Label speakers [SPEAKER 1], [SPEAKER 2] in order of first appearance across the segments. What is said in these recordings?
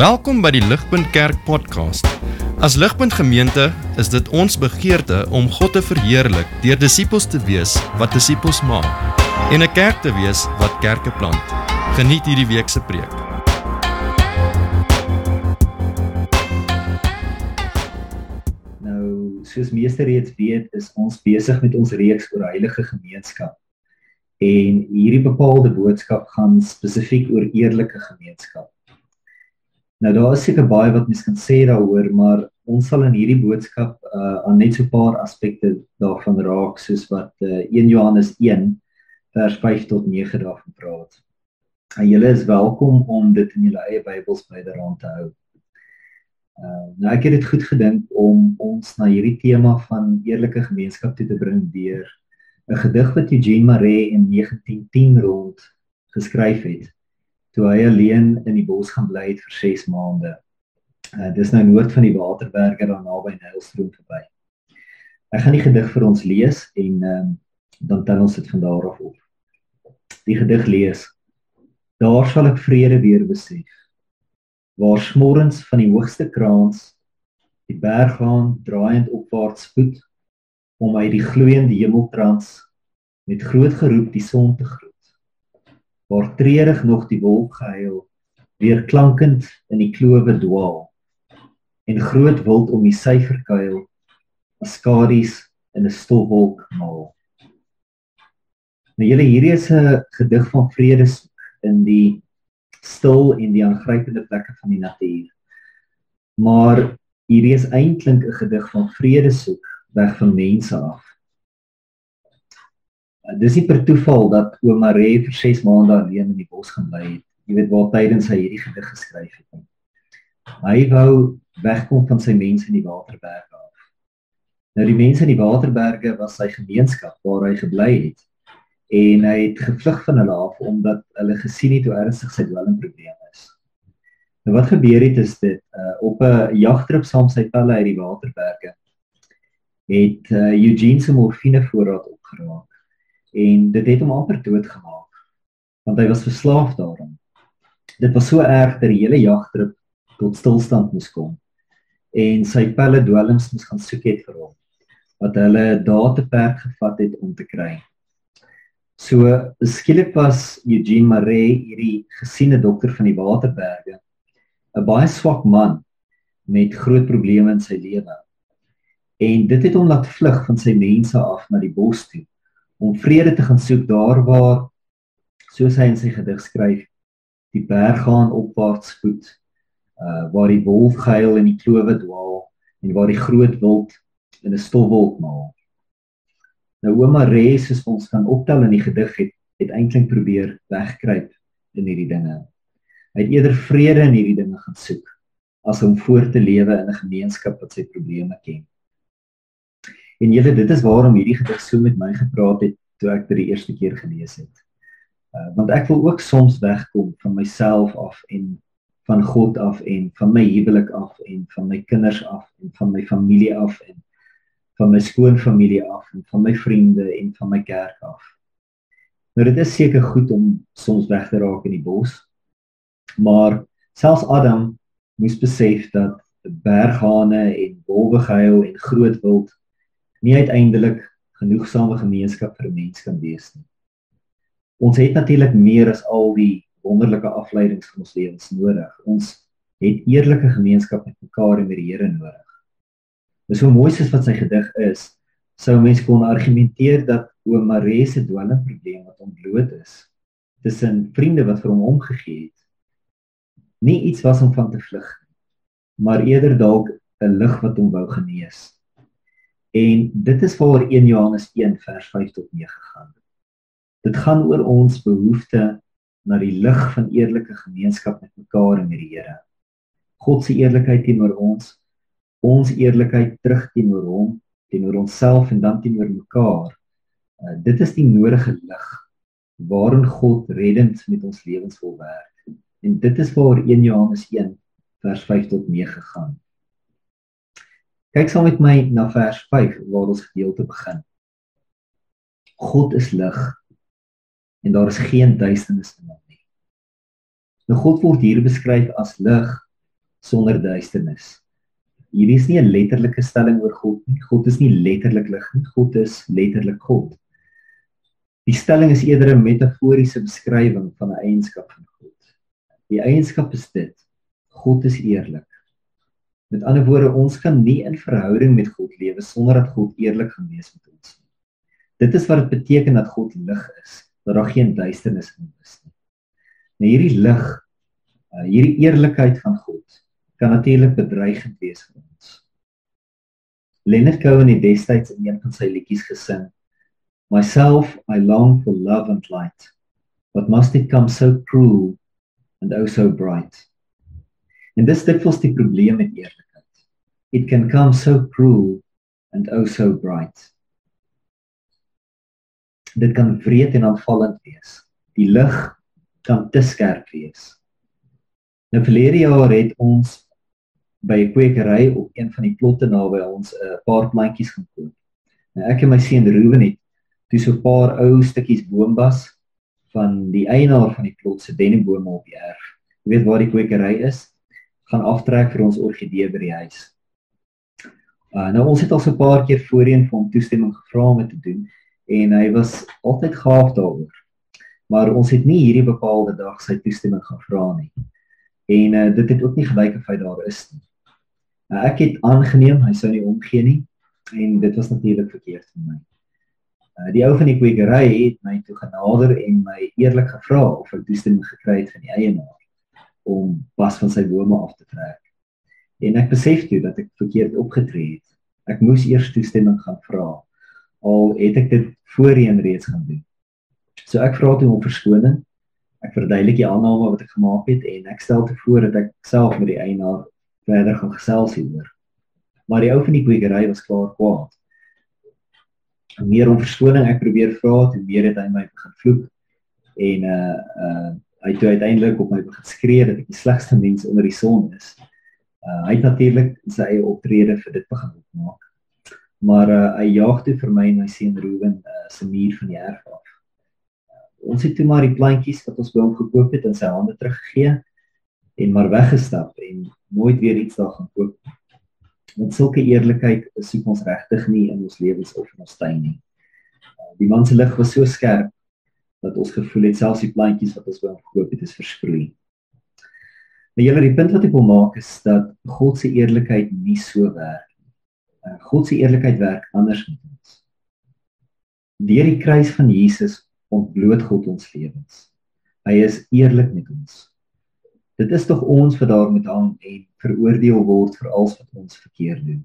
[SPEAKER 1] Welkom by die Ligpunt Kerk podcast. As Ligpunt Gemeente is dit ons begeerte om God te verheerlik deur disippels te wees wat disippels maak en 'n kerk te wees wat kerke plant. Geniet hierdie week se preek.
[SPEAKER 2] Nou, soos meeste reeds weet, is ons besig met ons reeks oor heilige gemeenskap. En hierdie bepaalde boodskap gaan spesifiek oor eerlike gemeenskap. Nou daar is seker baie wat mens kan sê daaroor, maar ons sal in hierdie boodskap uh aan net so 'n paar aspekte daarvan raak soos wat uh 1 Johannes 1 vers 5 tot 9 daarvan praat. En julle is welkom om dit in julle eie Bybels byderhand te hou. Uh nou ek het dit goed gedink om ons na hierdie tema van eerlike gemeenskap te bring deur 'n gedig wat Eugene Maree in 1910 rond geskryf het toe hy alleen in die bos gaan bly het vir 6 maande. Uh dis nou noord van die Waterberge daar naby Nylstroom verby. Ek gaan die gedig vir ons lees en um, dan tel ons dit van daar af op. Die gedig lees: Daar sal ek vrede weer besef. Waar smorens van die hoogste kraans die berg gaan draaiend opwaarts spoed om uit die gloeiende hemeltrans met groot geroep die son te groet waar treurig nog die wolk gehuil weer klankend in die klowe dwaal en groot wild om die syfer kuil as skadu's in 'n stofwolk maal. Nou julle hierdie is 'n gedig van vrede in die stil en die aangrypende plekke van die natuur. Maar hierdie is eintlik 'n gedig van vrede soek weg van mense af. Uh, dis nie per toeval dat oom Maree vir 6 maande alleen in die bos gaan bly het. Jy weet waar tydens hy hierdie gedig geskryf het. Nie. Hy wou wegkom van sy mense in die Waterberge af. Nou die mense in die Waterberge was sy gemeenskap waar hy gebly het en hy het gevlug van hulle af omdat hulle gesien het hoe ernstig sy dwelmprobleem is. Nou wat gebeur het is dit uh, op 'n jagtrip saam sy pelle uit die Waterberge het uh, Eugene se morfine voorraad opgeraak en dit het hom amper dood gemaak want hy was verslaaf daaraan. Dit was so erg dat die hele jagtrip tot stilstand moes kom en sy pelle dwelms moes gaan soek het vir hom wat hulle daar te perk gevat het om te kry. So skielik was Eugene Maree hierdie gesiene dokter van die Waterberge 'n baie swak man met groot probleme in sy lewe. En dit het hom laat vlug van sy mense af na die bos toe om vrede te gaan soek daar waar soos hy in sy gedig skryf die berg gaan opwaarts spoed uh waar die wolf gehuil en die klowe dwaal en waar die groot wild in 'n stofwolk maal. Nou ouma Res is ons kan optel in die gedig het het eintlik probeer wegkruip in hierdie dinge. Hy het eerder vrede in hierdie dinge gaan soek as om voort te lewe in 'n gemeenskap wat sy probleme ken. En julle dit is waarom hierdie gedig so met my gepraat het toe ek dit die eerste keer gelees het. Uh, want ek wil ook soms wegkom van myself af en van God af en van my huwelik af en van my kinders af en van my familie af en van my skoonfamilie af en van my vriende en van my kerk af. Nou dit is seker goed om soms weg te raak in die bos. Maar selfs Adam moes besef dat berghane en wolwe gehuil en groot wild nie uiteindelik genoegsame gemeenskap vir mens kan wees nie. Ons het natuurlik meer as al die wonderlike afleidings van ons lewens nodig. Ons het eerlike gemeenskap met mekaar en met die Here nodig. Dis so mooi soos wat sy gedig is, sou mense kon argumenteer dat oom Maree se dwelmprobleem wat ontbloot is tussen vriende wat vir hom omgegee het, nie iets was om van te vlug nie, maar eerder dalk 'n lig wat hom wou genees. En dit is waar 1 Johannes 1 vers 5 tot 9 gaan. Dit gaan oor ons behoefte na die lig van eerlike gemeenskap met mekaar en met die Here. God se eerlikheid teenoor ons, ons eerlikheid terug teenoor hom, teenoor onsself en dan teenoor mekaar. Uh, dit is die nodige lig waarin God reddend met ons lewens wil werk. En dit is waar 1 Johannes 1 vers 5 tot 9 gaan. Kyk saam met my na vers 5 waar ons gedeelte begin. God is lig en daar is geen duisternis in hom nie. Nou God word hier beskryf as lig sonder duisternis. Hierdie is nie 'n letterlike stelling oor God nie. God is nie letterlik lig nie. God is letterlik God. Die stelling is eerder 'n metaforiese beskrywing van 'n eienskap van God. Die eienskap is dit: God is eerlik. Met ander woorde, ons kan nie in verhouding met God lewe sonder dat God eerlik gaan wees met ons nie. Dit is wat dit beteken dat God lig is, dat daar geen duisternis in is nie. Nou hierdie lig, uh, hierdie eerlikheid van God kan natuurlik bedreigend wees vir ons. Leonard Cohen het destyds in een van sy liedjies gesing: Myself I long for love and light, but must it come so cruel and oh so bright? En dis dikwels die probleem met eerlikheid. It can come so cruel and oh so bright. Dit kan wreed en aanvallend wees. Die lig kan te skerp wees. Nou verlede jaar het ons by 'n kwekery op een van die plotte naby ons 'n paar plantjies gaan koop. Nou ek en my seun Ruben het toe so 'n paar ou stukkies boombas van die eienaar van die plot se dennebome op die erf. Jy weet waar die kwekery is? Gaan aftrek vir ons orgidee by die huis. Uh nou ons het al so 'n paar keer voorheen vir hom toestemming gevra om dit te doen en hy was altyd gaaf daaroor. Maar ons het nie hierdie bepaalde dag sy toestemming gevra nie. En uh dit het ook nie gelyk of hy daar is nie. Uh, ek het aangeneem hy sou nie omgee nie en dit was natuurlik verkeerd vir my. Uh die ou van die kwekery het my toe genader en my eerlik gevra of ek toestemming gekry het van die eienaar om pas van sy bome af te trek. En ek besef toe dat ek verkeerd opgetree het. Ek moes eers toestemming gaan vra al het ek dit voorheen reeds gaan doen. So ek vra toe om verskoning. Ek verduidelik die aanname wat ek gemaak het en ek stel te voor dat ek self met die eienaar verder gaan gesels hieroor. Maar die ou van die kwekery was klaar kwaad. Meer om verskoning ek probeer vra, toe meer het hy my begin vloek en uh uh hy toe uiteindelik op my begin skree dat ek die slegste mens onder die son is. Uh, hy het natuurlik sy eie optrede vir dit begin opmaak. Maar uh, hy jaag toe vir my en my seun Ruben uh, se muur van die erf af. Uh, ons het toe maar die plantjies wat ons by hom gekoop het in sy hande teruggegee en maar weggestap en nooit weer iets daar gaan koop. Want sulke eerlikheid soek ons regtig nie in ons lewens of in ons tuin nie. Uh, die man se lig was so skerp dat ons gevoel het selfs die plantjies wat ons wou gekoop het is versproei. Maar julle die punt wat ek wil maak is dat God se eerlikheid nie so werk nie. Uh, God se eerlikheid werk anders met ons. Deur die kruis van Jesus ontbloot God ons lewens. Hy is eerlik met ons. Dit is tog ons wat daar moet hang en veroordeel word vir alles wat ons verkeerd doen.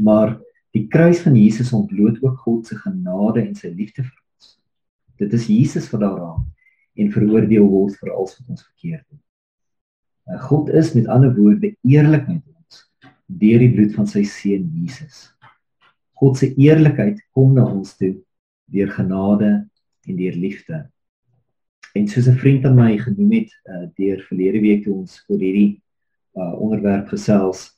[SPEAKER 2] Maar die kruis van Jesus ontbloot ook God se genade en sy liefde vir Dit is Jesus wat daar raak en veroordeel word vir alles wat ons verkeerd doen. En God is met ander woorde eerlik met ons deur die bloed van sy seun Jesus. God se eerlikheid kom na ons toe deur genade en deur liefde. En soos 'n vriend aan my genoem het uh, deur verlede week toe ons oor hierdie uh, onderwerp gesels,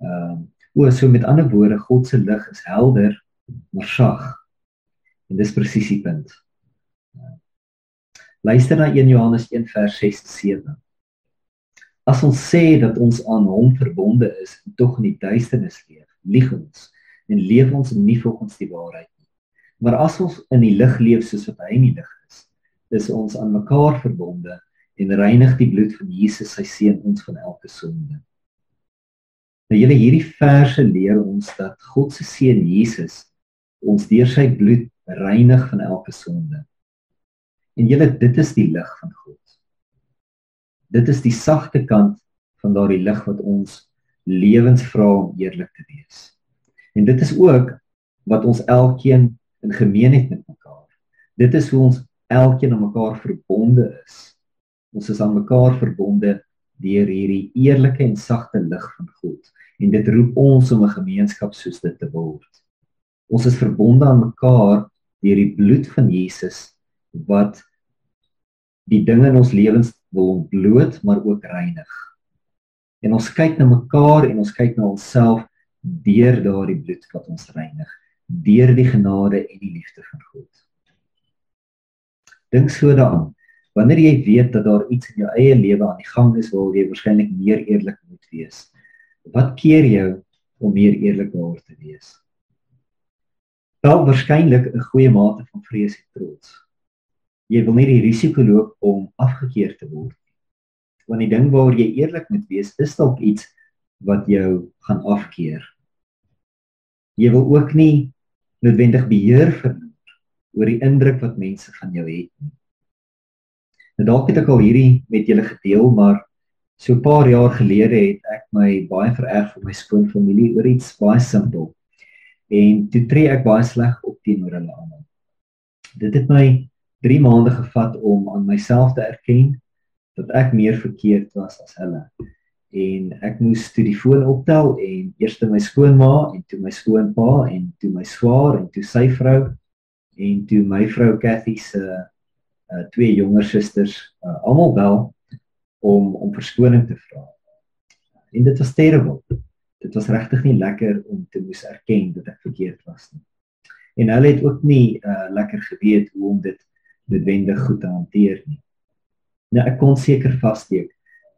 [SPEAKER 2] uh o, so met ander woorde, God se lig is helder maar sag. En dis presies die punt. Luister na 1 Johannes 1 vers 6 en 7. As ons sê dat ons aan hom verbonde is tog in die duisternis leef, lieg ons en leef ons nie volgens die waarheid nie. Maar as ons in die lig leef soos wat hy in die lig is, is ons aan mekaar verbonde en reinig die bloed van Jesus sy seun ons van elke sonde. Nou julle hierdie verse leer ons dat God se seun Jesus ons deur sy bloed reinig van elke sonde. En julle dit is die lig van God. Dit is die sagte kant van daardie lig wat ons lewens vra om eerlik te wees. En dit is ook wat ons elkeen in gemeen het met mekaar. Dit is hoe ons elkeen aan mekaar verbonde is. Ons is aan mekaar verbonde deur hierdie eerlike en sagte lig van God en dit roep ons om 'n gemeenskap soos dit te word. Ons is verbonde aan mekaar deur die bloed van Jesus wat die dinge in ons lewens wil ontbloot maar ook reinig. En ons kyk na mekaar en ons kyk na onsself deur daardie bloed wat ons reinig, deur die genade en die liefde van God. Dink so daaraan. Wanneer jy weet dat daar iets in jou eie lewe aan die gang is waar jy waarskynlik meer eerlik moet wees. Wat keer jou om meer eerlikbaar te wees? Wel waarskynlik 'n goeie mate van vrees en trots. Jy wil nie die risiko loop om afgekeur te word nie. Want die ding waar jy eerlik moet wees, is dalk iets wat jou gaan afkeer. Jy wil ook nie noodwendig beheer verloor oor die indruk wat mense van jou het nie. Nou dalk het ek al hierdie met julle gedeel, maar so 'n paar jaar gelede het ek my baie vererg vir my skoonfamilie oor iets baie simpel en toe tree ek baie sleg op teenoor hulle almal. Dit het my 3 maande gevat om aan myself te erken dat ek meer verkeerd was as hulle. En ek moes toe die foon optel en eers my skoonma en toe my skoonpa en toe my swaar en toe sy vrou en toe my vrou Cathy se uh, twee jonger susters uh, almal bel om om verskoning te vra. En dit was terrible dit was regtig nie lekker om te moes erken dat ek verkeerd was nie. En hulle het ook nie uh, lekker geweet hoe om dit noodwendig goed te hanteer nie. Nou ek kon seker vassteek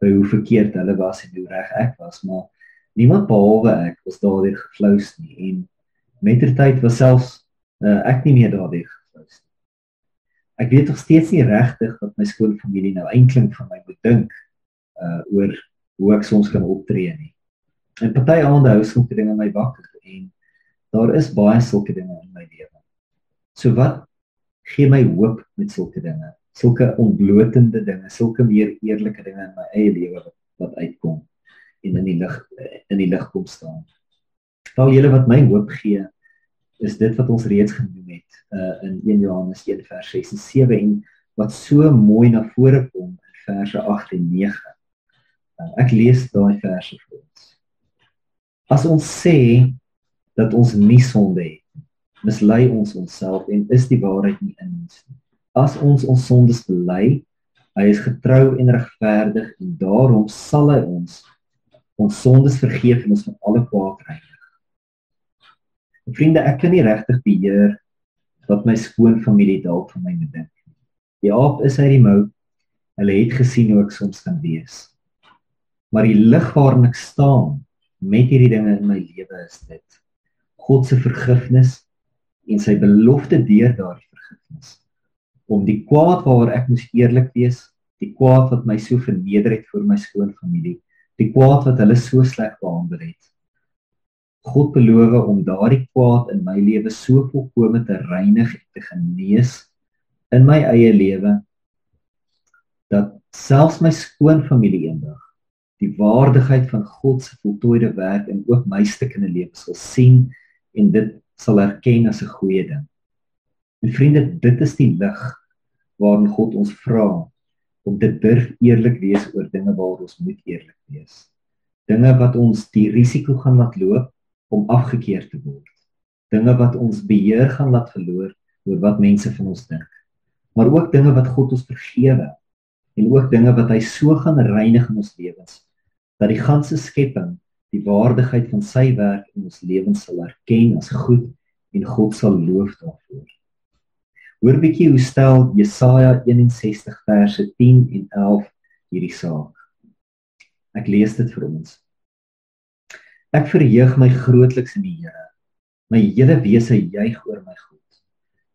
[SPEAKER 2] by hoe verkeerd hulle was en hoe reg ek was, maar niemand behalwe ek was daardeur geflous nie en mettertyd was selfs uh, ek nie meer daardeur geflous nie. Ek weet nog steeds nie regtig wat my skoolfamilie nou eintlik van my moet dink uh oor hoe ek soms kan optree nie. En party aande hou sulke dinge my wakker en daar is baie sulke dinge in my lewe. So wat gee my hoop met sulke dinge? Sulke ontblotende dinge, sulke meer eerlike dinge in my eie lewe wat, wat uitkom en in die lig in die lig kom staan. Val julle wat my hoop gee is dit wat ons reeds genoem het uh, in 1 Johannes 1 vers 6 en 7 en wat so mooi na vore kom in verse 8 en 9. Uh, ek lees daai verse vir ons. As ons sê dat ons nie sonde het mislei ons onsself en is die waarheid nie in ons nie. As ons ons sondes bely, hy is getrou en regverdig en daarom sal hy ons ons sondes vergeef en ons van alle kwaad reinig. Vriende, ek kan nie regtig beheer wat my skoonfamilie dalk van my dink nie. Die aap is uit die mou. Hulle het gesien hoe ek soms kan wees. Maar die lig waarin ek staan, met hierdie dinge in my lewe is dit God se vergifnis en sy belofte deur daardie vergifnis om die kwaad waaroor ek moes eerlik wees, die kwaad wat my so verneder het vir my skoonfamilie, die kwaad wat hulle so sleg behandel het. God beloof om daardie kwaad in my lewe so volkome te reinig en te genees in my eie lewe dat selfs my skoonfamilie eendag die waardigheid van God se voltooide werk in ook my stukkende lewe sal sien en dit sal erken as 'n goeie ding. En vriende, dit is die lig waarin God ons vra om te durf eerlik wees oor dinge waaroor ons moet eerlik wees. Dinge wat ons die risiko gaan laat loop om afgekeur te word. Dinge wat ons beheer gaan laat verloor oor wat mense van ons dink. Maar ook dinge wat God ons vergewe en ook dinge wat hy so gaan reinig in ons lewens dat die ganse skepping die waardigheid van sy werk in ons lewens sal erken as goed en God sal loof daarvoor. Hoor bietjie hoe stel Jesaja 61 verse 10 en 11 hierdie saak. Ek lees dit vir ons. Ek verheug my grootliks in die Here. My hele wese juig oor my God,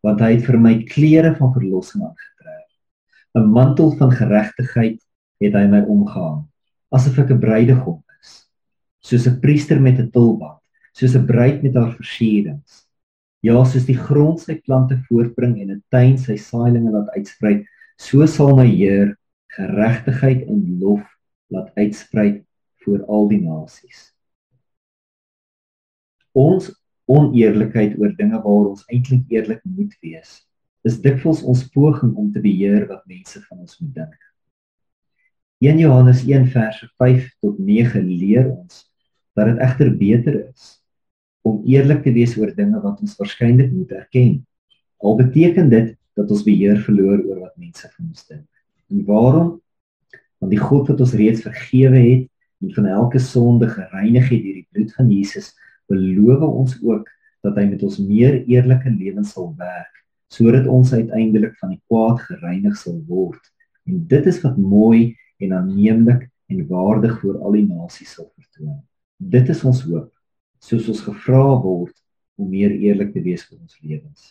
[SPEAKER 2] want hy het vir my klere van verlossing aangetrek. 'n Mantel van geregtigheid het hy my omgehang asof ek 'n bruidegom soos 'n priester met 'n tulband, soos 'n bruid met haar versierings. Ja, soos die grond sy plante voortbring en 'n tuin sy saailinge laat uitsprei, so sal my Heer geregtigheid en lof laat uitsprei voor al die nasies. Ons oneerlikheid oor dinge waaroor ons eintlik eerlik moet wees, is dikwels ons poging om te beheer wat mense van ons moet dink. 1 Johannes 1 vers 5 tot 9 leer ons dat dit egter beter is om eerlik te wees oor dinge wat ons waarskynlik moet erken. Al beteken dit dat ons beheer verloor oor wat mense van ons dink. En waarom? Want die God wat ons reeds vergewe het en van elke sonde gereinig het deur die bloed van Jesus, beloof ons ook dat hy met ons meer eerlike lewens sal werk sodat ons uiteindelik van die kwaad gereinig sal word. En dit is wat mooi en aanneemlik en waardig voor al die nasies sal vertoon. Dit is ons hoop, soos ons gevra word om meer eerlik te wees vir ons lewens.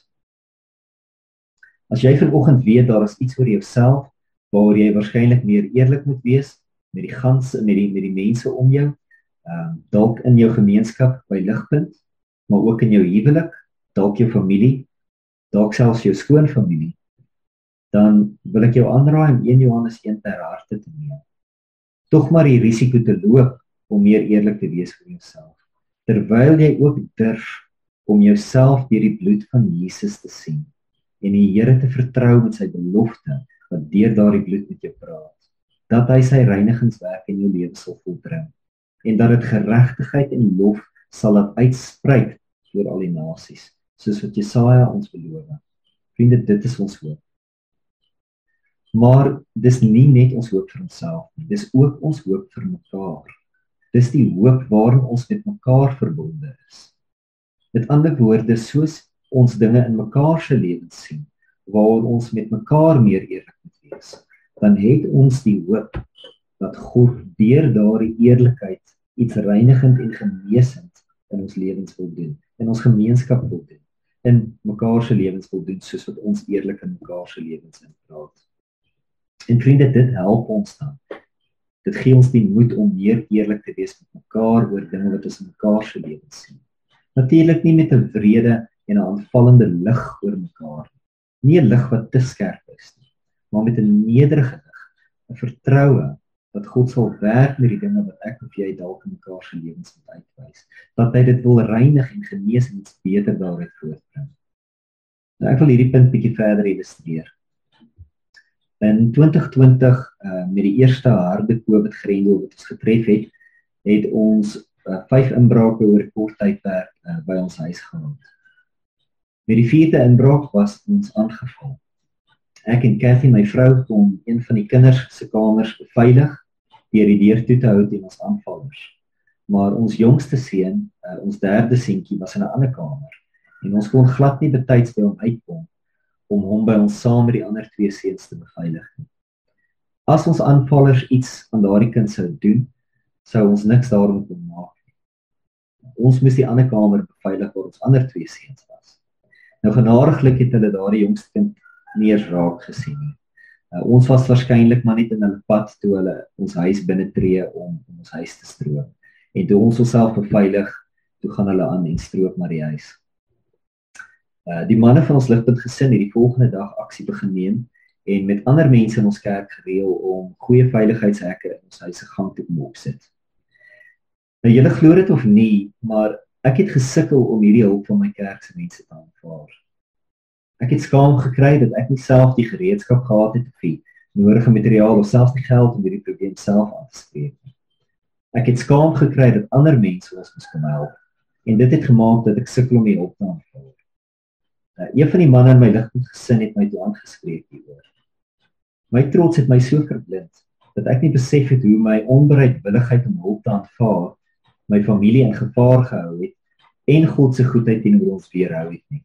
[SPEAKER 2] As jy vanoggend weet daar is iets oor jouself waar jy waarskynlik meer eerlik moet wees met die ganse met die met die mense om jou, ehm um, dalk in jou gemeenskap by Ligpunt, maar ook in jou huwelik, dalk jou familie, dalk selfs jou skoonfamilie, dan wil ek jou aanraai om 1 Johannes 1 ter harte te neem. Tog maar die risiko te loop om meer eerlik te wees vir jouself, terwyl jy ook durf om jouself deur die bloed van Jesus te sien en die Here te vertrou met sy belofte wat deur daardie bloed met jou praat dat hy sy reinigingswerk in jou lewe sal volbring en dat dit geregtigheid en lof sal laat uitsprei oor al die nasies soos wat Jesaja ons beloof. Vriende, dit is ons hoop. Maar dis nie net ons hoop vir onsself nie, dis ook ons hoop vir mekaar. Dis die hoop waarin ons met mekaar verbonde is. Met ander woorde, soos ons dinge in mekaar se lewens sien, waar ons met mekaar meer eerlik moet wees, dan het ons die hoop dat God deur daardie eerlikheid iets reinigend en genesend in ons lewens wil doen, in ons gemeenskap wil doen, in mekaar se lewens wil doen soos wat ons eerlik in mekaar se lewens inpraat. En vriende, dit help ons dan. Dit gee ons die moed om meer eerlik te wees met mekaar oor dinge wat ons in mekaar se lewens sien. Natuurlik nie met 'n wrede en 'n aanvallende lig oor mekaar nie. Nie 'n lig wat te skerp is nie, maar met 'n nederige lig, 'n vertroue dat God sal werk met die dinge wat ek of jy dalk in mekaar se lewens moet uitwys. Dat hy dit wil reinig en genees en iets beter daaruit voortbring. Nou ek wil hierdie punt bietjie verder illustreer. In 2020 uh, met die eerste harde COVID grendel wat ons getref het, het ons uh, vyf inbrake oor kort tydperk uh, by ons huis gehad. Met die vierde inbraak was ons aangeval. Ek en Cathy, my vrou, kon een van die kinders se kamers beveilig deur die deur toe te hou teen ons aanvallers. Maar ons jongste seun, uh, ons derde seentjie, was in 'n ander kamer en ons kon glad nie betyds by hom uitkom om hom by ons saam met die ander twee seuns te beveilig. As ons aanvallers iets aan daardie kind sou doen, sou ons niks daaroor kon maak nie. Ons moes die ander kamer beveilig waar ons ander twee seuns was. Nou genadiglik het hulle daardie jongste kind nie eens raak gesien nie. Uh, ons was waarskynlik maar net in hulle pad toe hulle ons huis binne tree om, om ons huis te stroop. En toe ons onsself beveilig, toe gaan hulle aan en stroop maar die huis. Uh die manne van ons ligpunt gesin het die volgende dag aksie begin neem en met ander mense in ons kerk gereël om goeie veiligheidshekke in ons huise gang te kom opsit. Nou julle glo dit of nie, maar ek het gesukkel om hierdie hulp van my kerk se mense te aanvaar. Ek het skaam gekry dat ek nie self die gereedskap gehad het of die nodige materiaal of selfs die geld om hierdie probleem self aan te spreek nie. Ek het skaam gekry dat ander mense ons moes kom help en dit het gemaak dat ek sukkel om die hulp te aanvaar. Uh, een van die manne in my ligpunt gesin het my toe aangespreek hieroor. My trots het my so verblind dat ek nie besef het hoe my onbereidwilligheid om hulp te aanvaar my familie in gevaar gehou het en God se goedheid teenoor ons weerhou het nie.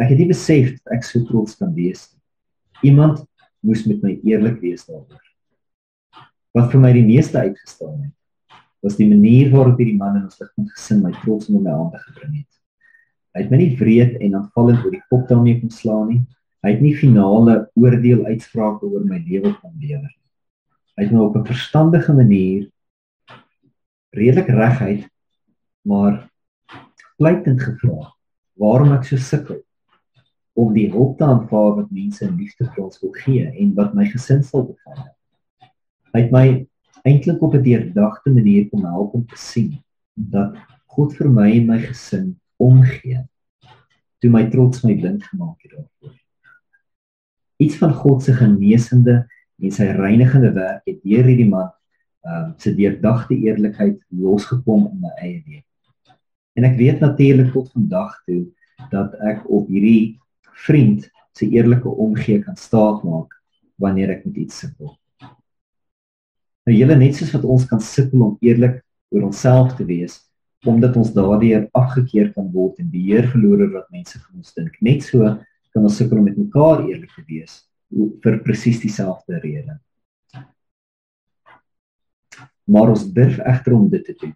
[SPEAKER 2] Ek het nie besef dat ek so trots kan wees nie. Iemand moes met my eerlik wees daaroor. Wat vir my die meeste uitgestaan het, was die manier waarop hierdie man in ons ligpunt gesin my trots onder my hande gebring het. Hy het my nie wreed en aanvallend oor die kop daarmee kon slaan nie. Hy het nie finale oordeel uitsprake oor my lewe kon lewer nie. Hy het my op 'n verstandige manier redelik reguit maar pleitend gevra waarom ek so sukkel om die hulp te aanvaar wat mense in liefde vir ons wil gee en wat my gesin sal beveilig. Hy het my eintlik op 'n deurdagte manier kom help om te sien dat God vir my en my gesin omgee toe my trots my blind gemaak het daarvoor. Iets van God se genesende en sy reinigende werk het deur hierdie man ehm um, se deurdagte eerlikheid losgekom in my eie lewe. En ek weet natuurlik tot vandag toe dat ek op hierdie vriend se eerlike omgee kan staatmaak wanneer ek met iets sukkel. Nou julle net soos wat ons kan sukkel om eerlik oor onsself te wees, omdat ons daardeur afgekeer kan word en beheer verloor oor wat mense van ons dink. Net so kan ons sukkel om met mekaar eerlik te wees vir presies dieselfde rede. maar ons durf egter om dit te doen.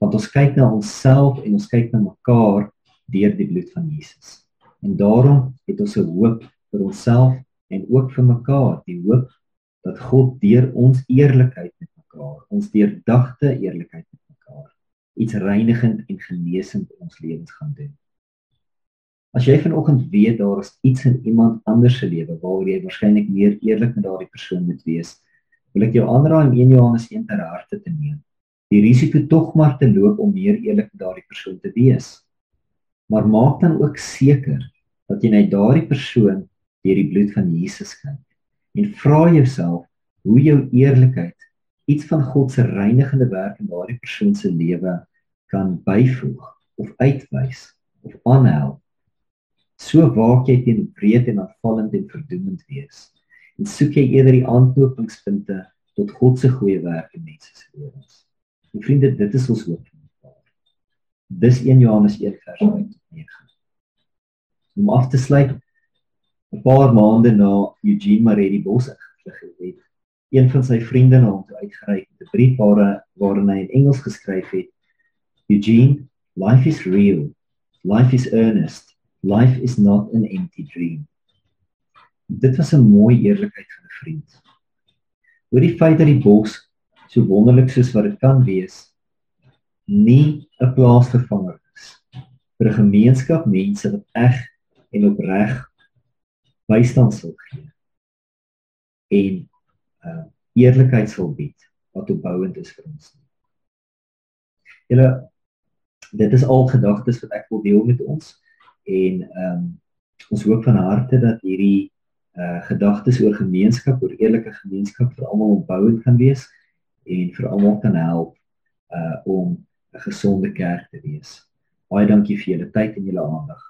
[SPEAKER 2] Want ons kyk na onsself en ons kyk na mekaar deur die bloed van Jesus. En daarom het ons 'n hoop vir onsself en ook vir mekaar, die hoop dat God deur ons eerlikheid met mekaar, ons deurdagte eerlikheid met iets reinigend en genesend in ons lewens gaan doen. As jy vanoggend weet daar is iets in iemand anders se lewe waaroor jy waarskynlik meer eerlik met daardie persoon moet wees, wil ek jou aanraai om 1 Johannes 1 ter harte te neem. Die risiko tog maar te loop om meer eerlik met daardie persoon te wees. Maar maak dan ook seker dat jy net daardie persoon deur die bloed van Jesus kyk en vra jouself hoe jou eerlikheid iets van God se reinigende werk in daardie persoon se lewe kan byvoeg of uitwys of aanhelp So waak jy teen breed en afvallend en verdoemend wees. En soek jy eerder die aanknopingspunte tot God se goeie werk in mense se lewens. En vriende, dit is ons hoop. Dis 1 Johannes 1 vers 9. Om af te sluit 'n paar maande na Eugene Maredi Bosse gevlug het, een van sy vriende na hom toe uitgereik met 'n brief waar waarin hy in Engels geskryf het: Eugene, life is real. Life is earnest. Life is not an empty dream. Dit was 'n mooi eerlikheid van 'n vriend. Oor die feit dat die bos so wonderlik soos wat dit kan wees, nie 'n plaasvervanger is vir 'n gemeenskap mense wat eg en opreg bystand sal gee. En uh eerlikheid sal bied wat opbouend is vir ons. Julle dit is al gedagtes wat ek wil deel met ons en ehm um, ons hoop van harte dat hierdie uh gedagtes oor gemeenskap, oor eerlike gemeenskap vir almal opbouend kan wees en vir almal kan help uh om 'n gesonde kerk te wees. Baie dankie vir julle tyd en julle aandag.